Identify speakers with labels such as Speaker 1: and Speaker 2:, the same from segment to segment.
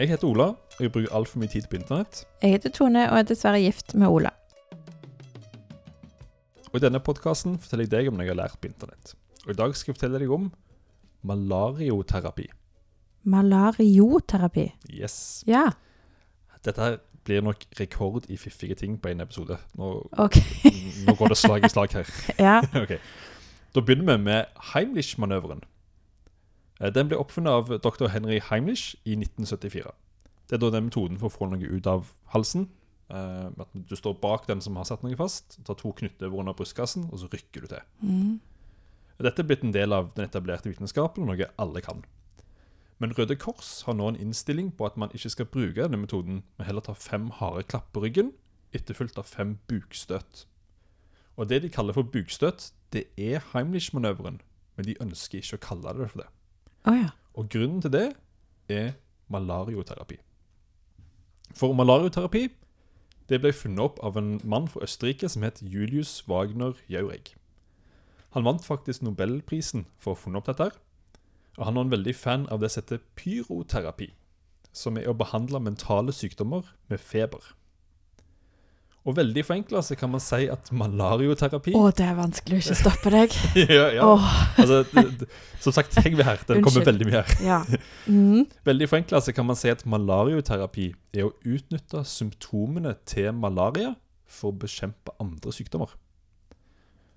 Speaker 1: Jeg heter Ola, og jeg bruker altfor mye tid på internett.
Speaker 2: Jeg heter Tone og er dessverre gift med Ola.
Speaker 1: Og I denne podkasten forteller jeg deg om noe jeg har lært på internett. Og I dag skal jeg fortelle deg om malarioterapi.
Speaker 2: Malarioterapi.
Speaker 1: Yes.
Speaker 2: Ja,
Speaker 1: Dette her blir nok rekord i fiffige ting på en episode. Nå,
Speaker 2: OK.
Speaker 1: nå går det slag i slag her.
Speaker 2: Ja.
Speaker 1: ok. Da begynner vi med Heimlich-manøveren. Eh, Den ble oppfunnet av dr. Henry Heimlich i 1974. Det er da den metoden for å få noe ut av halsen. eh, at Du står bak den som har satt noe fast, tar to knyttnever under brystkassen, og så rykker du til.
Speaker 2: Mm.
Speaker 1: Dette er blitt en del av den etablerte vitenskapen, og noe alle kan. Men Røde Kors har nå en innstilling på at man ikke skal bruke denne metoden, men heller ta fem harde klapp på ryggen, etterfulgt av fem bukstøt. Og Det de kaller for bukstøt, det er Heimlich-manøveren, men de ønsker ikke å kalle det for det.
Speaker 2: Å ja.
Speaker 1: Og grunnen til det er malarioterapi. For malarioterapi det ble funnet opp av en mann fra Østerrike som het Julius Wagner Jauregg. Han vant faktisk Nobelprisen for å ha funnet opp dette. Og han er en veldig fan av det som heter pyroterapi, som er å behandle mentale sykdommer med feber. Og veldig forenkla så kan man si at malarioterapi
Speaker 2: Å, det er vanskelig å ikke stoppe deg.
Speaker 1: ja, ja.
Speaker 2: Oh.
Speaker 1: Altså, det, Som sagt, heng ved her. Det kommer veldig mye her.
Speaker 2: ja. Mm.
Speaker 1: Veldig forenkla så kan man si at malarioterapi er å utnytte symptomene til malaria for å bekjempe andre sykdommer.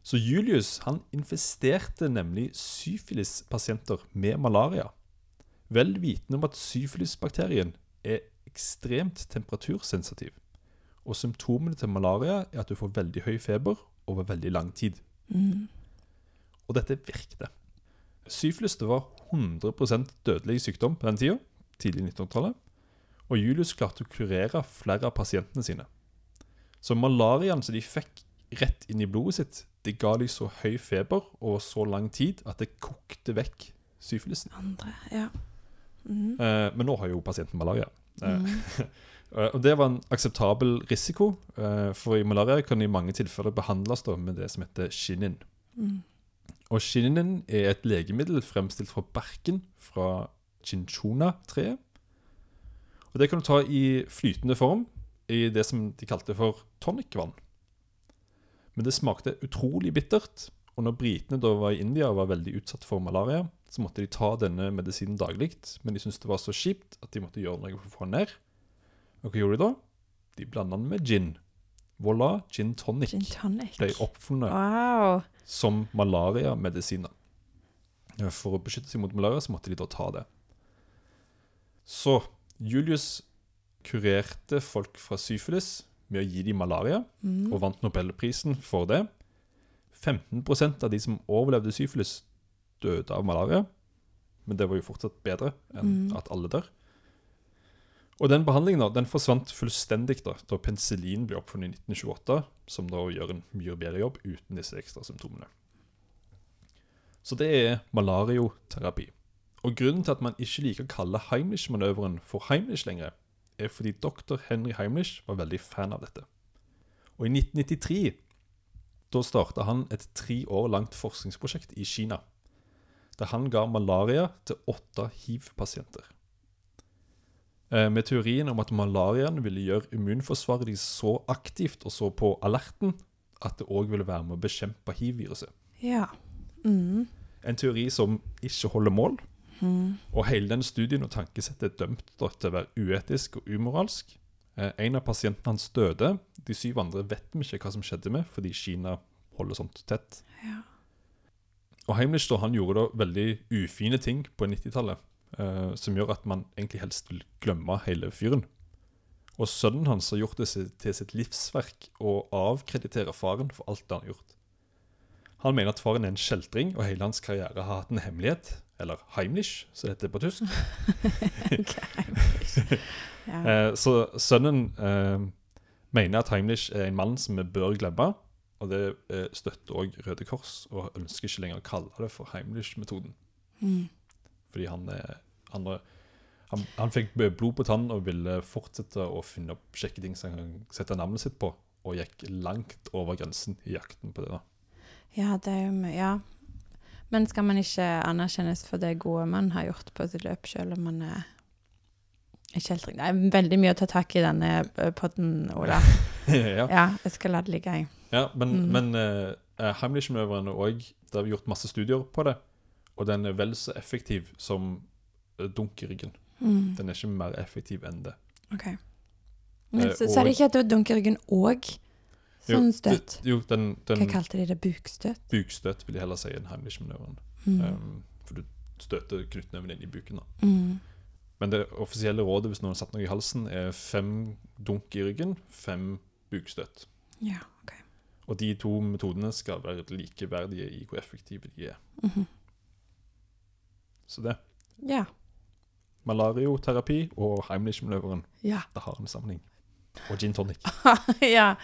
Speaker 1: Så Julius han investerte nemlig syfilispasienter med malaria, vel vitende om at syfilisbakterien er ekstremt temperatursensitiv. Og symptomene til malaria er at du får veldig høy feber over veldig lang tid.
Speaker 2: Mm.
Speaker 1: Og dette virkte. Syflus det var 100 dødelig sykdom på den tida, tidlig 1900-tallet. Og Julius klarte å kurere flere av pasientene sine. Så malariaen som de fikk rett inn i blodet sitt, det ga de så høy feber over så lang tid at det kokte vekk syfilisen.
Speaker 2: Andre, ja. Mm.
Speaker 1: Eh, men nå har jo pasienten malaria.
Speaker 2: Mm.
Speaker 1: Og Det var en akseptabel risiko, eh, for i malaria kan det i mange tilfeller behandles med det som heter shinin.
Speaker 2: Mm.
Speaker 1: Og shinin er et legemiddel fremstilt fra barken fra chinchona-treet. Og Det kan du ta i flytende form i det som de kalte for tonicvann. Men det smakte utrolig bittert, og når britene da var i India og var veldig utsatt for malaria, så måtte de ta denne medisinen daglig, men de syntes det var så kjipt at de måtte gjøre noe for å få den ned. Og hva gjorde de da? De blanda den med gin. Voilà, gin tonic
Speaker 2: Gin tonic.
Speaker 1: ble oppfunnet
Speaker 2: Wow.
Speaker 1: som malariamedisiner. For å beskytte seg mot malaria så måtte de da ta det. Så Julius kurerte folk fra syfilis med å gi dem malaria,
Speaker 2: Mm.
Speaker 1: og vant Nobelprisen for det. 15% av de som overlevde syfilis, døde av malaria. Men det var jo fortsatt bedre enn
Speaker 2: Mm.
Speaker 1: at alle dør. Og den behandlingen da, den forsvant fullstendig da, da penicillin ble oppfunnet i 1928, som da gjør en mye bedre jobb uten disse ekstra symptomene. Så det er malarioterapi. Og grunnen til at man ikke liker å kalle Heimlich-manøveren for Heimlich lenger, er fordi doktor Henry Heimlich var veldig fan av dette. Og i 1993 da starta han et tre år langt forskningsprosjekt i Kina, der han ga malaria til åtte hiv-pasienter. Eh, Med teorien om at malariaen ville gjøre immunforsvaret deres så aktivt og så på alerten at det òg ville være med å bekjempe hiv-viruset.
Speaker 2: Ja. Mm.
Speaker 1: En teori som ikke holder mål,
Speaker 2: Mm.
Speaker 1: og hele den studien og tankesettet er dømt til å være uetisk og umoralsk. Eh, En av pasientene hans døde. De syv andre vet vi ikke hva som skjedde med, fordi Kina holder sånt tett.
Speaker 2: Ja.
Speaker 1: Og Heimlich da, han gjorde da veldig ufine ting på 90-tallet, eh, som gjør at man egentlig helst vil glemme hele fyren. Og sønnen hans har gjort det til sitt livsverk å avkreditere faren for alt det han har gjort. Han mener at faren er en kjeltring, og hele hans karriere har hatt en hemmelighet, eller Heimlich, som det heter på tysk.
Speaker 2: Ok. ja.
Speaker 1: Eh, så sønnen eh, mener at Heimlich er en mann som vi bør glemme, og det eh, støtter òg Røde Kors, og ønsker ikke lenger å kalle det for Heimlich-metoden.
Speaker 2: Mm.
Speaker 1: Fordi han, er, han, er, han, han fikk blod på tann og ville fortsette å finne opp kjekke ting som han kan sette navnet sitt på, og gikk langt over grensen i jakten på det. da.
Speaker 2: Ja, det er jo mye Ja. Men skal man ikke anerkjennes for det gode man har gjort på sitt løp, selv om man er Ikke helt riktig. Det er veldig mye å ta tak i denne eh, podden, Ola.
Speaker 1: ja.
Speaker 2: Ja, jeg skal la det ligge, jeg.
Speaker 1: ja, men,
Speaker 2: Mm.
Speaker 1: men uh, Heimlich-manøveren er òg Det har gjort masse studier på det, og den er vel så effektiv som eh, dunk i ryggen.
Speaker 2: Mm.
Speaker 1: Den er ikke mer effektiv enn det.
Speaker 2: OK. Men
Speaker 1: Eh,
Speaker 2: så, så er det ikke at det var dunk i ryggen og sånn støt?
Speaker 1: Jo, den, den
Speaker 2: Hva kalte de det? Bukstøt?
Speaker 1: bukstøt vil jeg heller si enn Heimlich-manøveren.
Speaker 2: Mm.
Speaker 1: Um, for du støter knyttneven inn i buken. da.
Speaker 2: Mm.
Speaker 1: Men det offisielle rådet hvis noen har satt noe i halsen, er fem dunk i ryggen, fem bukstøt.
Speaker 2: Ja, OK.
Speaker 1: Og de to metodene skal være likeverdige i hvor effektive de er.
Speaker 2: Mhm.
Speaker 1: Så det.
Speaker 2: Ja.
Speaker 1: Malarioterapi og Heimlich-manøveren,
Speaker 2: Ja.
Speaker 1: det har en sammenheng. Og gin tonic.
Speaker 2: ja.